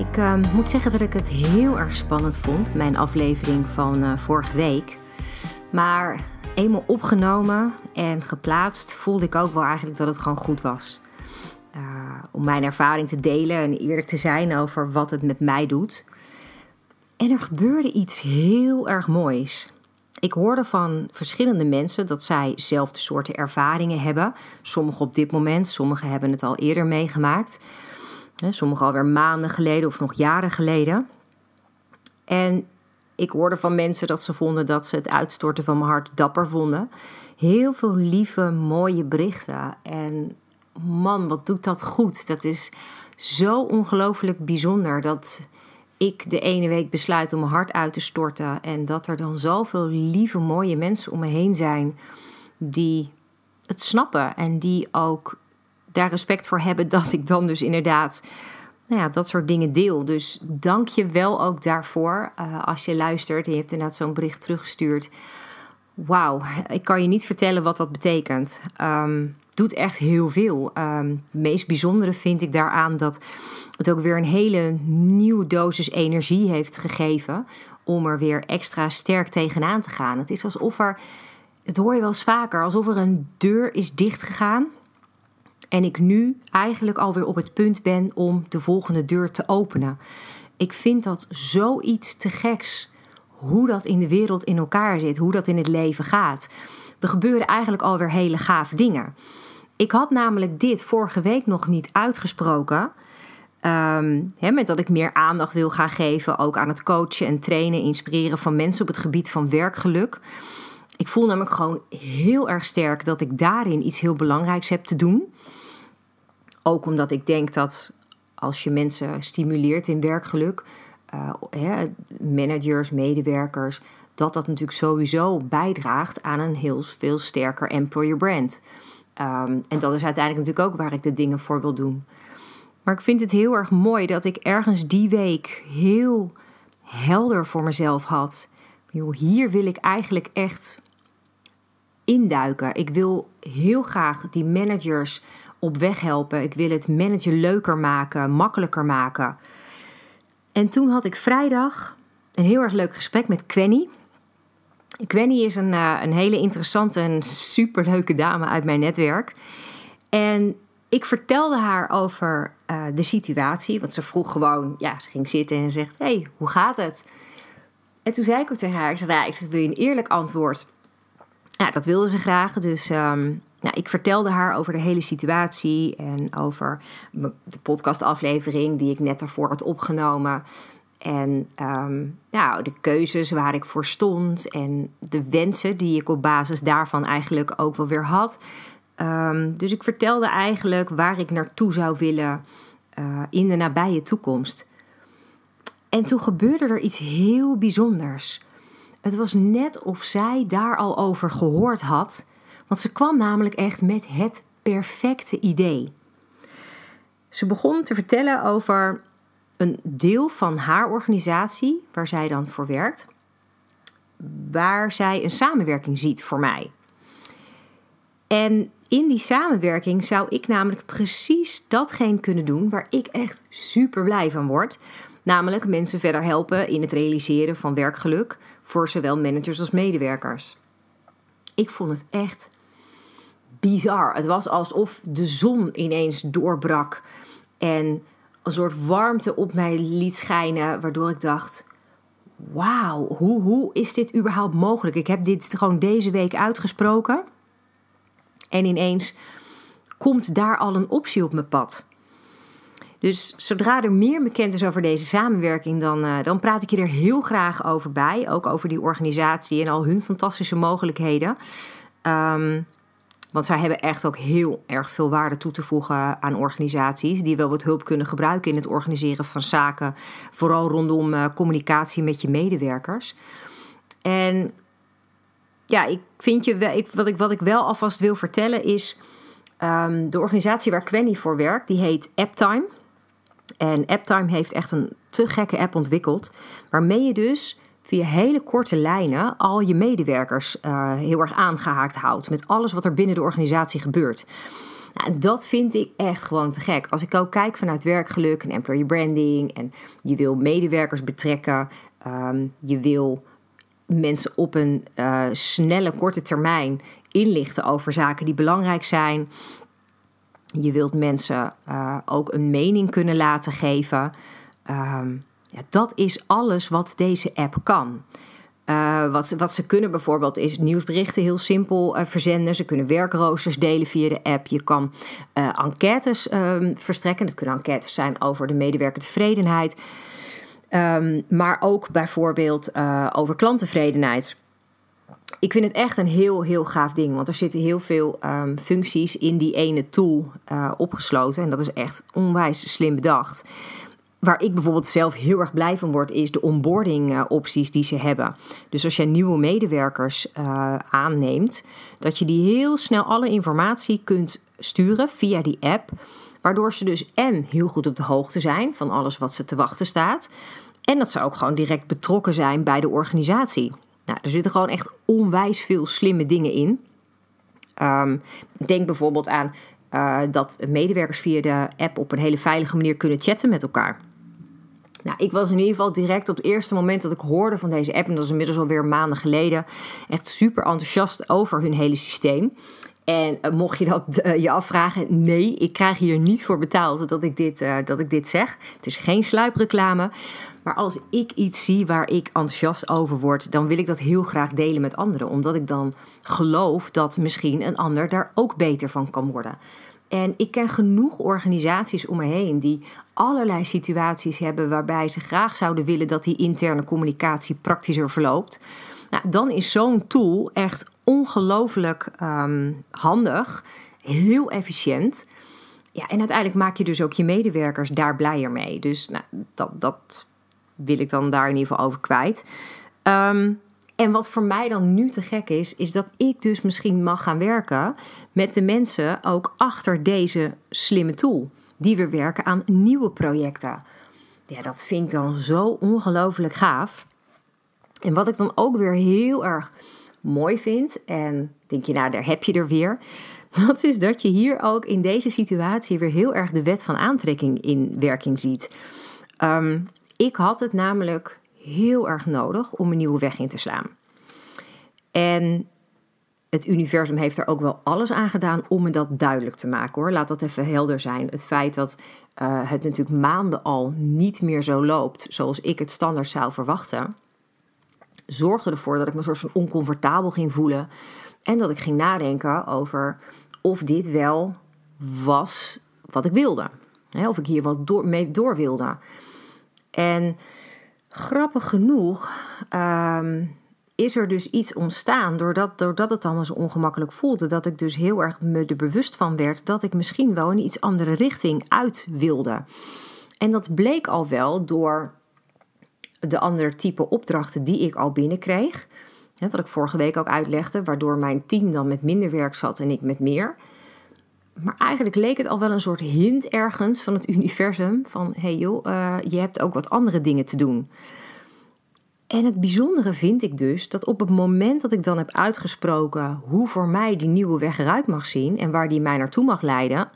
Ik uh, moet zeggen dat ik het heel erg spannend vond, mijn aflevering van uh, vorige week. Maar eenmaal opgenomen en geplaatst voelde ik ook wel eigenlijk dat het gewoon goed was. Uh, om mijn ervaring te delen en eerlijk te zijn over wat het met mij doet. En er gebeurde iets heel erg moois. Ik hoorde van verschillende mensen dat zij zelfde soorten ervaringen hebben. Sommigen op dit moment, sommigen hebben het al eerder meegemaakt. Sommigen alweer maanden geleden of nog jaren geleden. En ik hoorde van mensen dat ze vonden dat ze het uitstorten van mijn hart dapper vonden. Heel veel lieve, mooie berichten. En man, wat doet dat goed. Dat is zo ongelooflijk bijzonder dat ik de ene week besluit om mijn hart uit te storten. En dat er dan zoveel lieve, mooie mensen om me heen zijn die het snappen. En die ook daar respect voor hebben dat ik dan dus inderdaad nou ja, dat soort dingen deel. Dus dank je wel ook daarvoor. Uh, als je luistert je hebt inderdaad zo'n bericht teruggestuurd. Wauw, ik kan je niet vertellen wat dat betekent. Um, doet echt heel veel. Um, het meest bijzondere vind ik daaraan dat het ook weer een hele nieuwe dosis energie heeft gegeven. Om er weer extra sterk tegenaan te gaan. Het is alsof er, het hoor je wel eens vaker, alsof er een deur is dichtgegaan en ik nu eigenlijk alweer op het punt ben om de volgende deur te openen. Ik vind dat zoiets te geks hoe dat in de wereld in elkaar zit, hoe dat in het leven gaat. Er gebeuren eigenlijk alweer hele gave dingen. Ik had namelijk dit vorige week nog niet uitgesproken. Um, met dat ik meer aandacht wil gaan geven, ook aan het coachen en trainen, inspireren van mensen op het gebied van werkgeluk. Ik voel namelijk gewoon heel erg sterk dat ik daarin iets heel belangrijks heb te doen. Ook omdat ik denk dat als je mensen stimuleert in werkgeluk, uh, managers, medewerkers, dat dat natuurlijk sowieso bijdraagt aan een heel veel sterker employer brand. Um, en dat is uiteindelijk natuurlijk ook waar ik de dingen voor wil doen. Maar ik vind het heel erg mooi dat ik ergens die week heel helder voor mezelf had. hier wil ik eigenlijk echt induiken. Ik wil heel graag die managers op weg helpen. Ik wil het managen leuker maken, makkelijker maken. En toen had ik vrijdag een heel erg leuk gesprek met Quenny. Quenny is een, uh, een hele interessante en superleuke dame uit mijn netwerk. En ik vertelde haar over uh, de situatie. Want ze vroeg gewoon, ja, ze ging zitten en zegt: hey, hoe gaat het? En toen zei ik ook tegen haar: Ik zei, ja, ik zeg, wil je een eerlijk antwoord? Ja, dat wilde ze graag. Dus um, nou, ik vertelde haar over de hele situatie en over de podcastaflevering die ik net daarvoor had opgenomen. En um, de keuzes waar ik voor stond en de wensen die ik op basis daarvan eigenlijk ook wel weer had. Um, dus ik vertelde eigenlijk waar ik naartoe zou willen uh, in de nabije toekomst. En toen gebeurde er iets heel bijzonders. Het was net of zij daar al over gehoord had want ze kwam namelijk echt met het perfecte idee. Ze begon te vertellen over een deel van haar organisatie, waar zij dan voor werkt, waar zij een samenwerking ziet voor mij. En in die samenwerking zou ik namelijk precies datgene kunnen doen waar ik echt super blij van word. Namelijk mensen verder helpen in het realiseren van werkgeluk voor zowel managers als medewerkers. Ik vond het echt bizar. Het was alsof de zon ineens doorbrak en een soort warmte op mij liet schijnen, waardoor ik dacht: Wauw, hoe, hoe is dit überhaupt mogelijk? Ik heb dit gewoon deze week uitgesproken en ineens komt daar al een optie op mijn pad. Dus zodra er meer bekend is over deze samenwerking, dan, uh, dan praat ik je er heel graag over bij. Ook over die organisatie en al hun fantastische mogelijkheden. Um, Want zij hebben echt ook heel erg veel waarde toe te voegen aan organisaties die wel wat hulp kunnen gebruiken in het organiseren van zaken, vooral rondom uh, communicatie met je medewerkers. En ja, ik vind je wel, ik, wat, ik, wat ik wel alvast wil vertellen is. Um, de organisatie waar Quenny voor werkt, die heet AppTime. En AppTime heeft echt een te gekke app ontwikkeld. Waarmee je dus via hele korte lijnen al je medewerkers uh, heel erg aangehaakt houdt. Met alles wat er binnen de organisatie gebeurt. Nou, dat vind ik echt gewoon te gek. Als ik ook kijk vanuit werkgeluk en employee branding. En je wil medewerkers betrekken. Um, je wil mensen op een uh, snelle, korte termijn inlichten over zaken die belangrijk zijn. Je wilt mensen uh, ook een mening kunnen laten geven. Um, ja, dat is alles wat deze app kan. Uh, wat, ze, wat ze kunnen bijvoorbeeld is nieuwsberichten heel simpel uh, verzenden. Ze kunnen werkroosters delen via de app. Je kan uh, enquêtes um, verstrekken. Dat kunnen enquêtes zijn over de medewerkertevredenheid. Um, maar ook bijvoorbeeld over klanttevredenheid. Ik vind het echt een heel, heel gaaf ding. Want er zitten heel veel um, functies in die ene tool opgesloten. En dat is echt onwijs slim bedacht. Waar ik bijvoorbeeld zelf heel erg blij van word, is de onboarding uh, opties die ze hebben. Dus als jij nieuwe medewerkers uh, aanneemt, dat je die heel snel alle informatie kunt sturen via die app. Waardoor ze dus en heel goed op de hoogte zijn van alles wat ze te wachten staat. En dat ze ook gewoon direct betrokken zijn bij de organisatie. Nou, er zitten gewoon echt onwijs veel slimme dingen in. Um, denk bijvoorbeeld aan uh, dat medewerkers via de app op een hele veilige manier kunnen chatten met elkaar. Nou, ik was in ieder geval direct op het eerste moment dat ik hoorde van deze app, en dat is inmiddels alweer maanden geleden, echt super enthousiast over hun hele systeem. En uh, mocht je dat uh, je afvragen, nee, ik krijg hier niet voor betaald dat ik, dit, uh, dat ik dit zeg. Het is geen sluipreclame. Maar als ik iets zie waar ik enthousiast over word, dan wil ik dat heel graag delen met anderen. Omdat ik dan geloof dat misschien een ander daar ook beter van kan worden. En ik ken genoeg organisaties om me heen die allerlei situaties hebben waarbij ze graag zouden willen dat die interne communicatie praktischer verloopt. Nou, dan is zo'n tool echt ongelooflijk um, handig, heel efficiënt. Ja, en uiteindelijk maak je dus ook je medewerkers daar blijer mee. Dus nou, dat, dat wil ik dan daar in ieder geval over kwijt. Um, en wat voor mij dan nu te gek is, is dat ik dus misschien mag gaan werken met de mensen ook achter deze slimme tool. Die weer werken aan nieuwe projecten. Ja, dat vind ik dan zo ongelooflijk gaaf. En wat ik dan ook weer heel erg mooi vind, en denk je, nou, daar heb je er weer. Dat is dat je hier ook in deze situatie weer heel erg de wet van aantrekking in werking ziet. Um, ik had het namelijk heel erg nodig om een nieuwe weg in te slaan. En het universum heeft er ook wel alles aan gedaan om me dat duidelijk te maken hoor. Laat dat even helder zijn. Het feit dat uh, het natuurlijk maanden al niet meer zo loopt zoals ik het standaard zou verwachten, zorgde ervoor dat ik me een soort van oncomfortabel ging voelen. En dat ik ging nadenken over of dit wel was wat ik wilde. of ik hier wat door, mee door wilde. En grappig genoeg um, is er dus iets ontstaan doordat, doordat het allemaal zo ongemakkelijk voelde. Dat ik dus heel erg me er bewust van werd dat ik misschien wel een iets andere richting uit wilde. En dat bleek al wel door de andere type opdrachten die ik al binnenkreeg. Wat ik vorige week ook uitlegde, waardoor mijn team dan met minder werk zat en ik met meer. Maar eigenlijk leek het al wel een soort hint ergens van het universum: van hey joh, uh, je hebt ook wat andere dingen te doen. En het bijzondere vind ik dus dat op het moment dat ik dan heb uitgesproken hoe voor mij die nieuwe weg eruit mag zien en waar die mij naartoe mag leiden,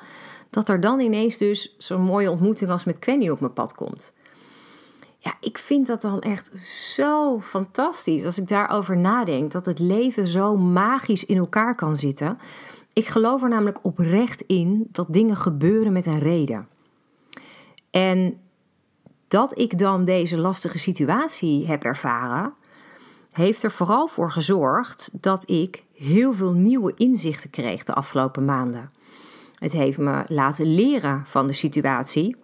dat er dan ineens dus zo'n mooie ontmoeting als met Quenny op mijn pad komt. Ja, ik vind dat dan echt zo fantastisch als ik daarover nadenk dat het leven zo magisch in elkaar kan zitten. Ik geloof er namelijk oprecht in dat dingen gebeuren met een reden. En dat ik dan deze lastige situatie heb ervaren, heeft er vooral voor gezorgd dat ik heel veel nieuwe inzichten kreeg de afgelopen maanden. Het heeft me laten leren van de situatie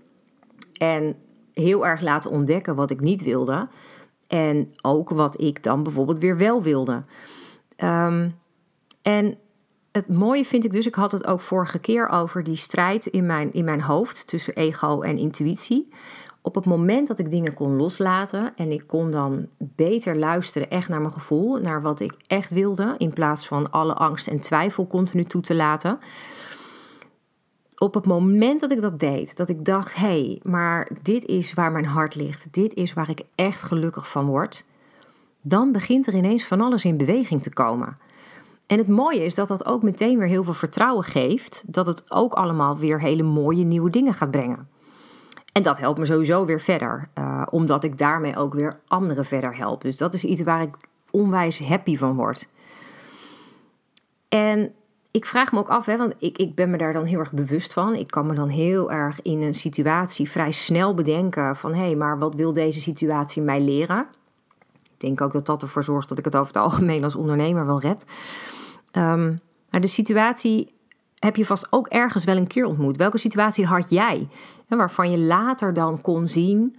en heel erg laten ontdekken wat ik niet wilde en ook wat ik dan bijvoorbeeld weer wel wilde. Um, en het mooie vind ik dus, ik had het ook vorige keer over die strijd in mijn, in mijn hoofd tussen ego en intuïtie. Op het moment dat ik dingen kon loslaten en ik kon dan beter luisteren echt naar mijn gevoel, naar wat ik echt wilde, in plaats van alle angst en twijfel continu toe te laten. Op het moment dat ik dat deed, dat ik dacht: hé, hey, maar dit is waar mijn hart ligt, dit is waar ik echt gelukkig van word, dan begint er ineens van alles in beweging te komen. En het mooie is dat dat ook meteen weer heel veel vertrouwen geeft dat het ook allemaal weer hele mooie nieuwe dingen gaat brengen. En dat helpt me sowieso weer verder, uh, omdat ik daarmee ook weer anderen verder help. Dus dat is iets waar ik onwijs happy van word. En ik vraag me ook af, hè, want ik, ik ben me daar dan heel erg bewust van. Ik kan me dan heel erg in een situatie vrij snel bedenken van... hé, hey, maar wat wil deze situatie mij leren? Ik denk ook dat dat ervoor zorgt dat ik het over het algemeen als ondernemer wel red. Um, de situatie heb je vast ook ergens wel een keer ontmoet. Welke situatie had jij? waarvan je later dan kon zien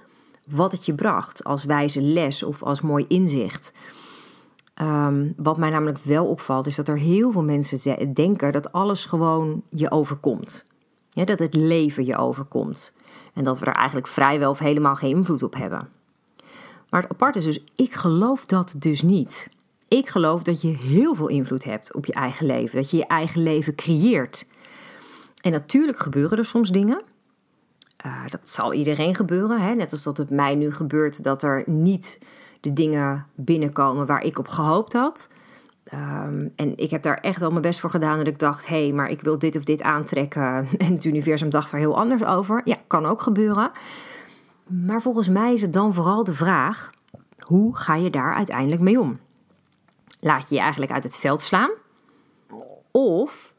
wat het je bracht als wijze les of als mooi inzicht. Um, wat mij namelijk wel opvalt, is dat er heel veel mensen denken dat alles gewoon je overkomt. Dat het leven je overkomt. En dat we er eigenlijk vrijwel of helemaal geen invloed op hebben. Maar het apart is dus, ik geloof dat dus niet. Ik geloof dat je heel veel invloed hebt op je eigen leven. Dat je je eigen leven creëert. En natuurlijk gebeuren er soms dingen. Uh, dat zal iedereen gebeuren. Hè? Net als dat het mij nu gebeurt dat er niet de dingen binnenkomen waar ik op gehoopt had. Um, en ik heb daar echt wel mijn best voor gedaan. Dat ik dacht, hé, hey, maar ik wil dit of dit aantrekken. En het universum dacht er heel anders over. Ja, kan ook gebeuren. Maar volgens mij is het dan vooral de vraag: hoe ga je daar uiteindelijk mee om? Laat je je eigenlijk uit het veld slaan? Of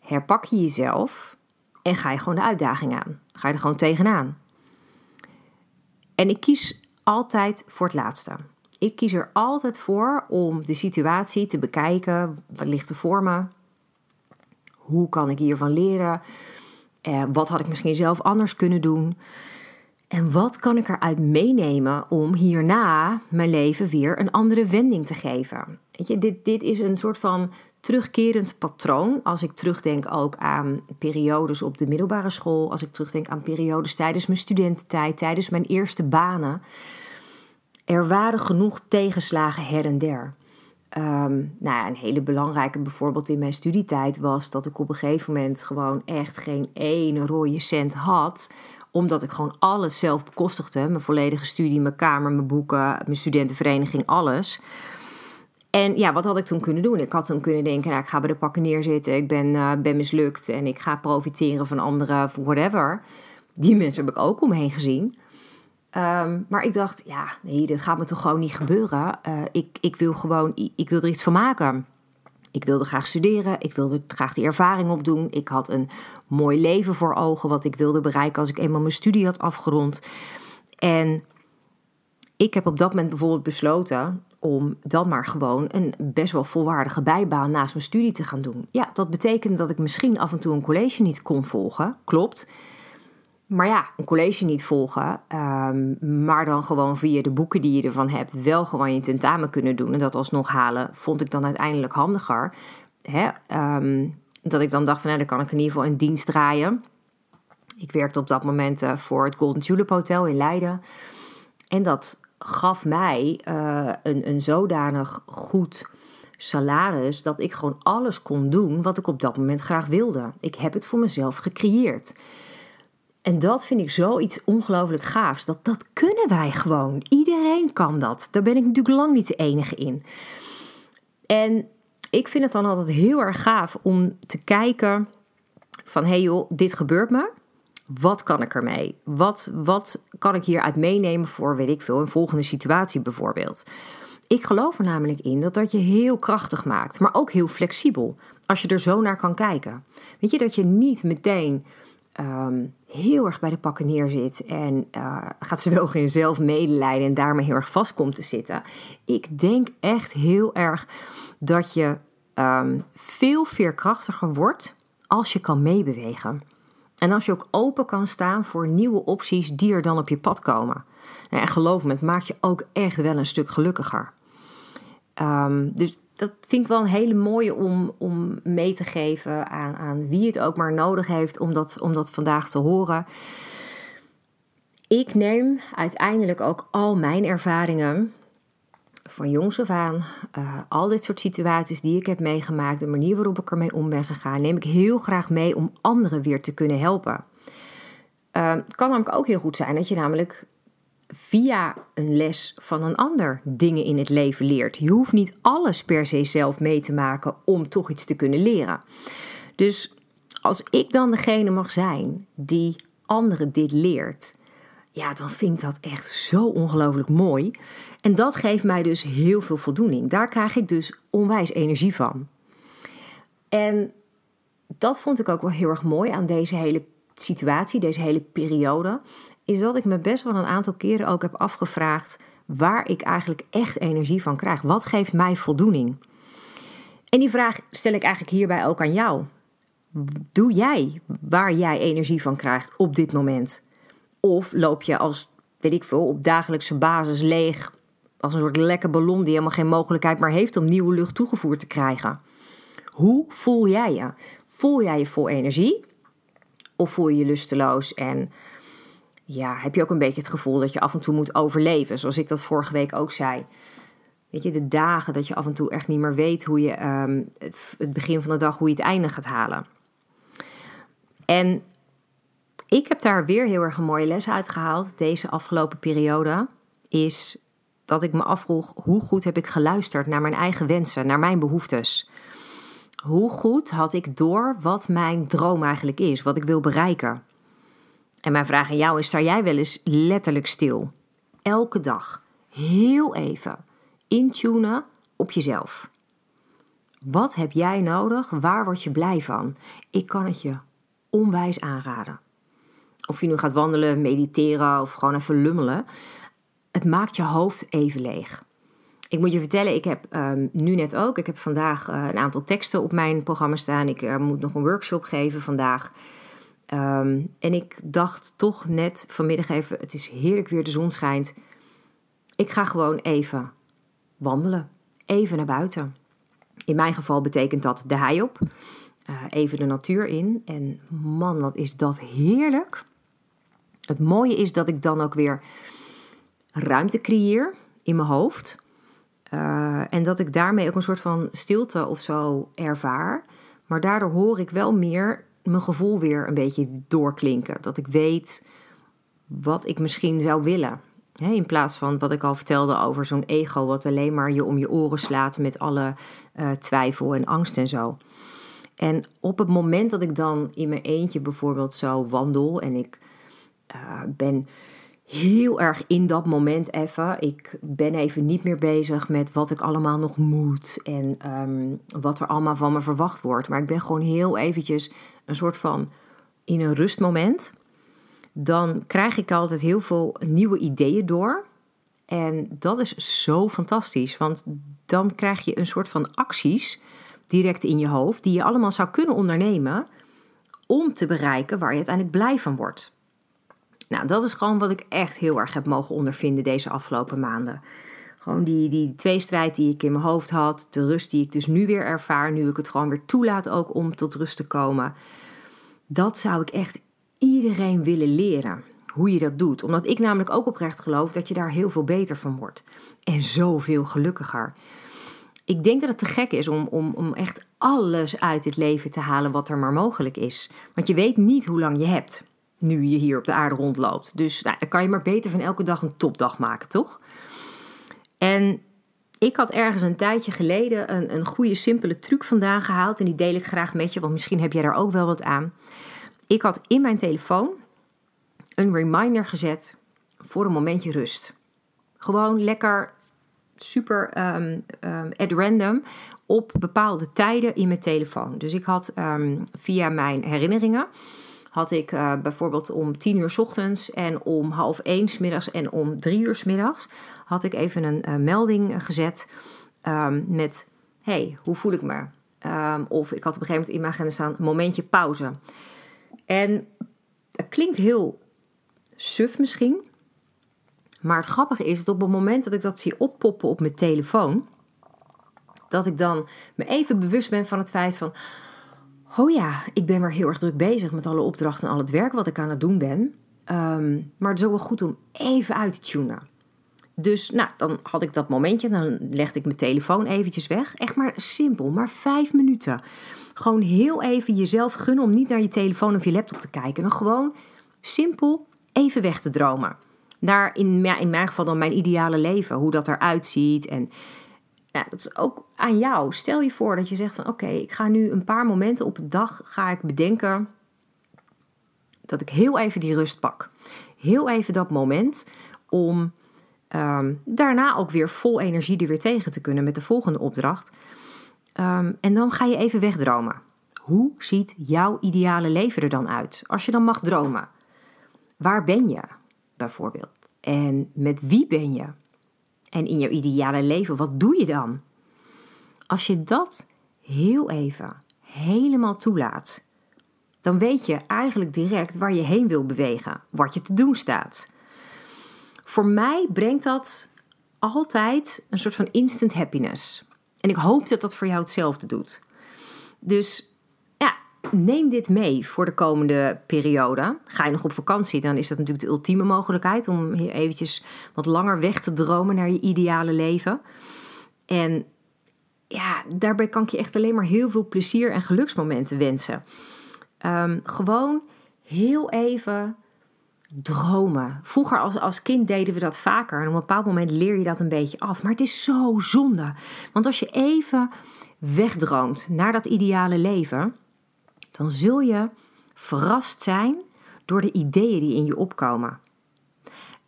herpak je jezelf en ga je gewoon de uitdaging aan? Ga je er gewoon tegenaan? En ik kies altijd voor het laatste. Ik kies er altijd voor om de situatie te bekijken. Wat ligt er voor me? Hoe kan ik hiervan leren? Eh, wat had ik misschien zelf anders kunnen doen? En wat kan ik eruit meenemen om hierna mijn leven weer een andere wending te geven? Dit, dit is een soort van terugkerend patroon. Als ik terugdenk ook aan periodes op de middelbare school, als ik terugdenk aan periodes tijdens mijn studententijd, tijdens mijn eerste banen. Er waren genoeg tegenslagen her en der. Um, nou ja, een hele belangrijke bijvoorbeeld in mijn studietijd was dat ik op een gegeven moment gewoon echt geen ene rode cent had omdat ik gewoon alles zelf bekostigde. Mijn volledige studie, mijn kamer, mijn boeken, mijn studentenvereniging, alles. En ja, wat had ik toen kunnen doen? Ik had toen kunnen denken, nou, ik ga bij de pakken neerzitten. Ik ben, uh, ben mislukt en ik ga profiteren van anderen, whatever. Die mensen heb ik ook omheen gezien. Um, maar ik dacht, ja, nee, dit gaat me toch gewoon niet gebeuren. Uh, ik, ik wil gewoon, ik wil er iets van maken. Ik wilde graag studeren, ik wilde graag die ervaring opdoen. Ik had een mooi leven voor ogen, wat ik wilde bereiken als ik eenmaal mijn studie had afgerond. En ik heb op dat moment bijvoorbeeld besloten om dan maar gewoon een best wel volwaardige bijbaan naast mijn studie te gaan doen. Ja, dat betekende dat ik misschien af en toe een college niet kon volgen, klopt. Maar ja, een college niet volgen, um, maar dan gewoon via de boeken die je ervan hebt, wel gewoon je tentamen kunnen doen en dat alsnog halen, vond ik dan uiteindelijk handiger. Hè? Um, dat ik dan dacht van, nou, dan kan ik in ieder geval een dienst draaien. Ik werkte op dat moment uh, voor het Golden Tulip Hotel in Leiden. En dat gaf mij uh, een, een zodanig goed salaris dat ik gewoon alles kon doen wat ik op dat moment graag wilde. Ik heb het voor mezelf gecreëerd. En dat vind ik zoiets ongelooflijk gaafs. Dat, dat kunnen wij gewoon. Iedereen kan dat. Daar ben ik natuurlijk lang niet de enige in. En ik vind het dan altijd heel erg gaaf om te kijken van... hey joh, dit gebeurt me. Wat kan ik ermee? Wat, wat kan ik hieruit meenemen voor, weet ik veel, een volgende situatie bijvoorbeeld? Ik geloof er namelijk in dat dat je heel krachtig maakt, maar ook heel flexibel. Als je er zo naar kan kijken. Weet je, dat je niet meteen Ehm, heel erg bij de pakken neerzit en uh, gaat zowel geen zelf medelijden en daarmee heel erg vast komt te zitten. Ik denk echt heel erg dat je ehm, veel veerkrachtiger wordt als je kan meebewegen. En als je ook open kan staan voor nieuwe opties die er dan op je pad komen. Nou, en geloof me, het maakt je ook echt wel een stuk gelukkiger. Um, dus dat vind ik wel een hele mooie om, om mee te geven aan, aan wie het ook maar nodig heeft om dat, om dat vandaag te horen. Ik neem uiteindelijk ook al mijn ervaringen van jongs af aan, uh, al dit soort situaties die ik heb meegemaakt, de manier waarop ik ermee om ben gegaan, neem ik heel graag mee om anderen weer te kunnen helpen. Uh, het kan namelijk ook heel goed zijn dat je namelijk via een les van een ander dingen in het leven leert. Je hoeft niet alles per se zelf mee te maken om toch iets te kunnen leren. Dus als ik dan degene mag zijn die anderen dit leert, ja, dan vind ik dat echt zo ongelooflijk mooi. En dat geeft mij dus heel veel voldoening. Daar krijg ik dus onwijs energie van. En dat vond ik ook wel heel erg mooi aan deze hele situatie, deze hele periode. Is dat ik me best wel een aantal keren ook heb afgevraagd waar ik eigenlijk echt energie van krijg. Wat geeft mij voldoening? En die vraag stel ik eigenlijk hierbij ook aan jou. Doe jij waar jij energie van krijgt op dit moment? Of loop je als, weet ik veel, op dagelijkse basis leeg als een soort lekke ballon die helemaal geen mogelijkheid meer heeft om nieuwe lucht toegevoerd te krijgen. Hoe voel jij je? Voel jij je vol energie? Of voel je je lusteloos en ja, heb je ook een beetje het gevoel dat je af en toe moet overleven, zoals ik dat vorige week ook zei. Weet je, de dagen dat je af en toe echt niet meer weet hoe je um, het begin van de dag, hoe je het einde gaat halen. En ik heb daar weer heel erg een mooie les uit gehaald deze afgelopen periode. Is dat ik me afvroeg hoe goed heb ik geluisterd naar mijn eigen wensen, naar mijn behoeftes. Hoe goed had ik door wat mijn droom eigenlijk is, wat ik wil bereiken? En mijn vraag aan jou is: sta jij wel eens letterlijk stil? Elke dag, heel even, intunen op jezelf. Wat heb jij nodig? Waar word je blij van? Ik kan het je onwijs aanraden. Of je nu gaat wandelen, mediteren of gewoon even lummelen het maakt je hoofd even leeg. Ik moet je vertellen, ik heb um, nu net ook, ik heb vandaag uh, een aantal teksten op mijn programma staan. Ik uh, moet nog een workshop geven vandaag. Um, en ik dacht toch net vanmiddag even, het is heerlijk weer, de zon schijnt. Ik ga gewoon even wandelen, even naar buiten. In mijn geval betekent dat de hei op, uh, even de natuur in. En man, wat is dat heerlijk. Het mooie is dat ik dan ook weer ruimte creëer in mijn hoofd. Uh, en dat ik daarmee ook een soort van stilte of zo ervaar. Maar daardoor hoor ik wel meer mijn gevoel weer een beetje doorklinken. Dat ik weet wat ik misschien zou willen. in plaats van wat ik al vertelde over zo'n ego, wat alleen maar je om je oren slaat met alle uh, twijfel en angst en zo. En op het moment dat ik dan in mijn eentje bijvoorbeeld zo wandel en ik uh, ben heel erg in dat moment even. Ik ben even niet meer bezig met wat ik allemaal nog moet en um, wat er allemaal van me verwacht wordt. Maar ik ben gewoon heel eventjes een soort van in een rustmoment. Dan krijg ik altijd heel veel nieuwe ideeën door. En dat is zo fantastisch, want dan krijg je een soort van acties direct in je hoofd die je allemaal zou kunnen ondernemen om te bereiken waar je uiteindelijk blij van wordt. Nou, dat is gewoon wat ik echt heel erg heb mogen ondervinden deze afgelopen maanden. Gewoon die, die tweestrijd die ik in mijn hoofd had, de rust die ik dus nu weer ervaar, nu ik het gewoon weer toelaat ook om tot rust te komen. Dat zou ik echt iedereen willen leren, hoe je dat doet. Omdat ik namelijk ook oprecht geloof dat je daar heel veel beter van wordt. En zoveel gelukkiger. Ik denk dat het te gek is om, om, om echt alles uit het leven te halen wat er maar mogelijk is. Want je weet niet hoe lang je hebt nu je hier op de aarde rondloopt. Dus nou, dan kan je maar beter van elke dag een topdag maken, toch? En ik had ergens een tijdje geleden een, een goede, simpele truc vandaan gehaald. En die deel ik graag met je, want misschien heb jij daar ook wel wat aan. Ik had in mijn telefoon een reminder gezet voor een momentje rust. Gewoon lekker super um, um, at random op bepaalde tijden in mijn telefoon. Dus ik had um, via mijn herinneringen had ik uh, bijvoorbeeld om tien uur s ochtends en om half één s middags en om drie uur s middags had ik even een uh, melding gezet um, met hey, hoe voel ik me? Um, of ik had op een gegeven moment in mijn agenda staan momentje pauze. En het klinkt heel suf misschien, maar het grappige is dat op het moment dat ik dat zie oppoppen op mijn telefoon, Dat ik dan me even bewust ben van het feit van, oh ja, ik ben weer heel erg druk bezig met alle opdrachten en al het werk wat ik aan het doen ben. Ehm, maar het is wel goed om even uit te tunen. Dus nou, dan had ik dat momentje, dan legde ik mijn telefoon eventjes weg. Echt maar simpel, maar vijf minuten. Gewoon heel even jezelf gunnen om niet naar je telefoon of je laptop te kijken. Dan gewoon simpel even weg te dromen. Naar in, in mijn geval dan mijn ideale leven, hoe dat eruit ziet. En nou, dat is ook aan jou. Stel je voor dat je zegt van oké, ik ga nu een paar momenten op een dag ga ik bedenken dat ik heel even die rust pak. Heel even dat moment om um, daarna ook weer vol energie er weer tegen te kunnen met de volgende opdracht. Um, en dan ga je even wegdromen. Hoe ziet jouw ideale leven er dan uit? Als je dan mag dromen. Waar ben je bijvoorbeeld? En met wie ben je? En in jouw ideale leven, wat doe je dan? Als je dat heel even helemaal toelaat, dan weet je eigenlijk direct waar je heen wil bewegen, wat je te doen staat. Voor mij brengt dat altijd een soort van instant happiness. En ik hoop dat dat voor jou hetzelfde doet. Dus neem dit mee voor de komende periode. Ga je nog op vakantie, dan is dat natuurlijk de ultieme mogelijkheid om eventjes wat langer weg te dromen naar je ideale leven. En ja, daarbij kan ik je echt alleen maar heel veel plezier en geluksmomenten wensen. Um, gewoon heel even dromen. Vroeger als, als kind deden we dat vaker. En op een bepaald moment leer je dat een beetje af. Maar het is zo zonde. Want als je even wegdroomt naar dat ideale leven, dan zul je verrast zijn door de ideeën die in je opkomen.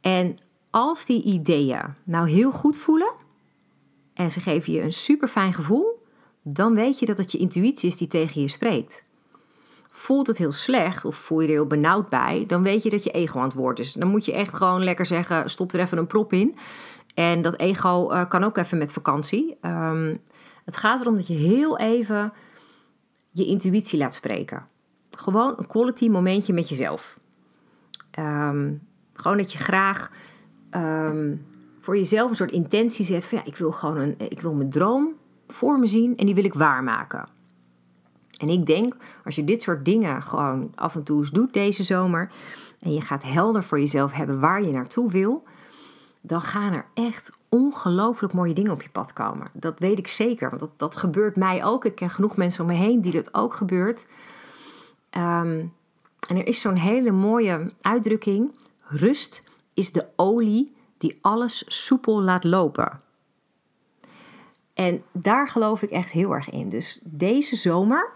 En als die ideeën nou heel goed voelen en ze geven je een super fijn gevoel, dan weet je dat het je intuïtie is die tegen je spreekt voelt het heel slecht of voel je er heel benauwd bij, dan weet je dat je ego aan het woord is. Dan moet je echt gewoon lekker zeggen: stop er even een prop in. En dat ego uh, kan ook even met vakantie. Um, het gaat erom dat je heel even je intuïtie laat spreken. Gewoon een quality momentje met jezelf. Um, gewoon dat je graag um, voor jezelf een soort intentie zet van ja, ik wil gewoon een, ik wil mijn droom voor me zien en die wil ik waarmaken. En ik denk, als je dit soort dingen gewoon af en toe eens doet deze zomer. En je gaat helder voor jezelf hebben waar je naartoe wil. Dan gaan er echt ongelooflijk mooie dingen op je pad komen. Dat weet ik zeker, want dat, dat gebeurt mij ook. Ik ken genoeg mensen om me heen die dat ook gebeurt. Um, en er is zo'n hele mooie uitdrukking. Rust is de olie die alles soepel laat lopen. En daar geloof ik echt heel erg in. Dus deze zomer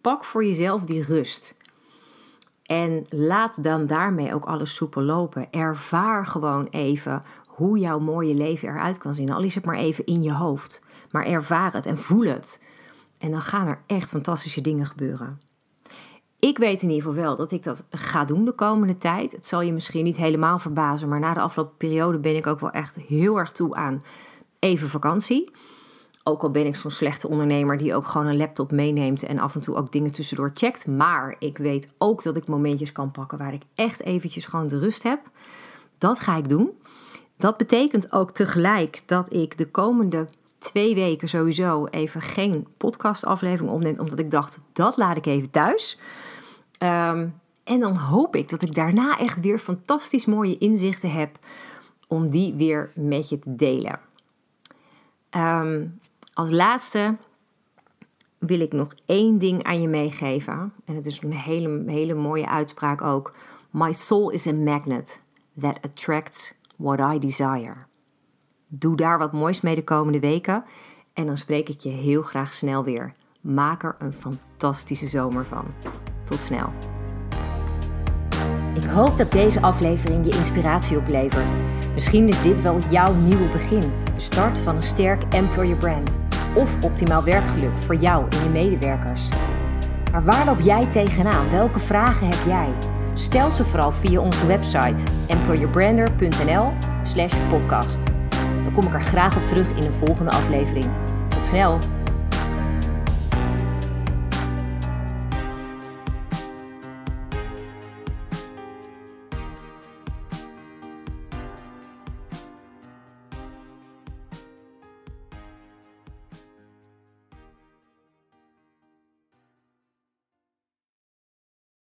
Pak voor jezelf die rust. En laat dan daarmee ook alles soepel lopen. Ervaar gewoon even hoe jouw mooie leven eruit kan zien. Al is het maar even in je hoofd. Maar ervaar het en voel het. En dan gaan er echt fantastische dingen gebeuren. Ik weet in ieder geval wel dat ik dat ga doen de komende tijd. Het zal je misschien niet helemaal verbazen, maar na de afgelopen periode ben ik ook wel echt heel erg toe aan even vakantie. Ook al ben ik zo'n slechte ondernemer die ook gewoon een laptop meeneemt en af en toe ook dingen tussendoor checkt. Maar ik weet ook dat ik momentjes kan pakken waar ik echt eventjes gewoon de rust heb. Dat ga ik doen. Dat betekent ook tegelijk dat ik de komende twee weken sowieso even geen podcastaflevering opneem. Omdat ik dacht, dat laat ik even thuis. Ehm, en dan hoop ik dat ik daarna echt weer fantastisch mooie inzichten heb om die weer met je te delen. Um, als laatste wil ik nog één ding aan je meegeven. En het is een hele, hele mooie uitspraak ook. My soul is a magnet that attracts what I desire. Doe daar wat moois mee de komende weken. En dan spreek ik je heel graag snel weer. Maak er een fantastische zomer van. Tot snel. Ik hoop dat deze aflevering je inspiratie oplevert. Misschien is dit wel jouw nieuwe begin. De start van een sterk employer brand of optimaal werkgeluk voor jou en je medewerkers. Maar waar loop jij tegenaan? Welke vragen heb jij? Stel ze vooral via onze website employerbrander.nl/podcast. Dan kom ik er graag op terug in een volgende aflevering. Tot snel!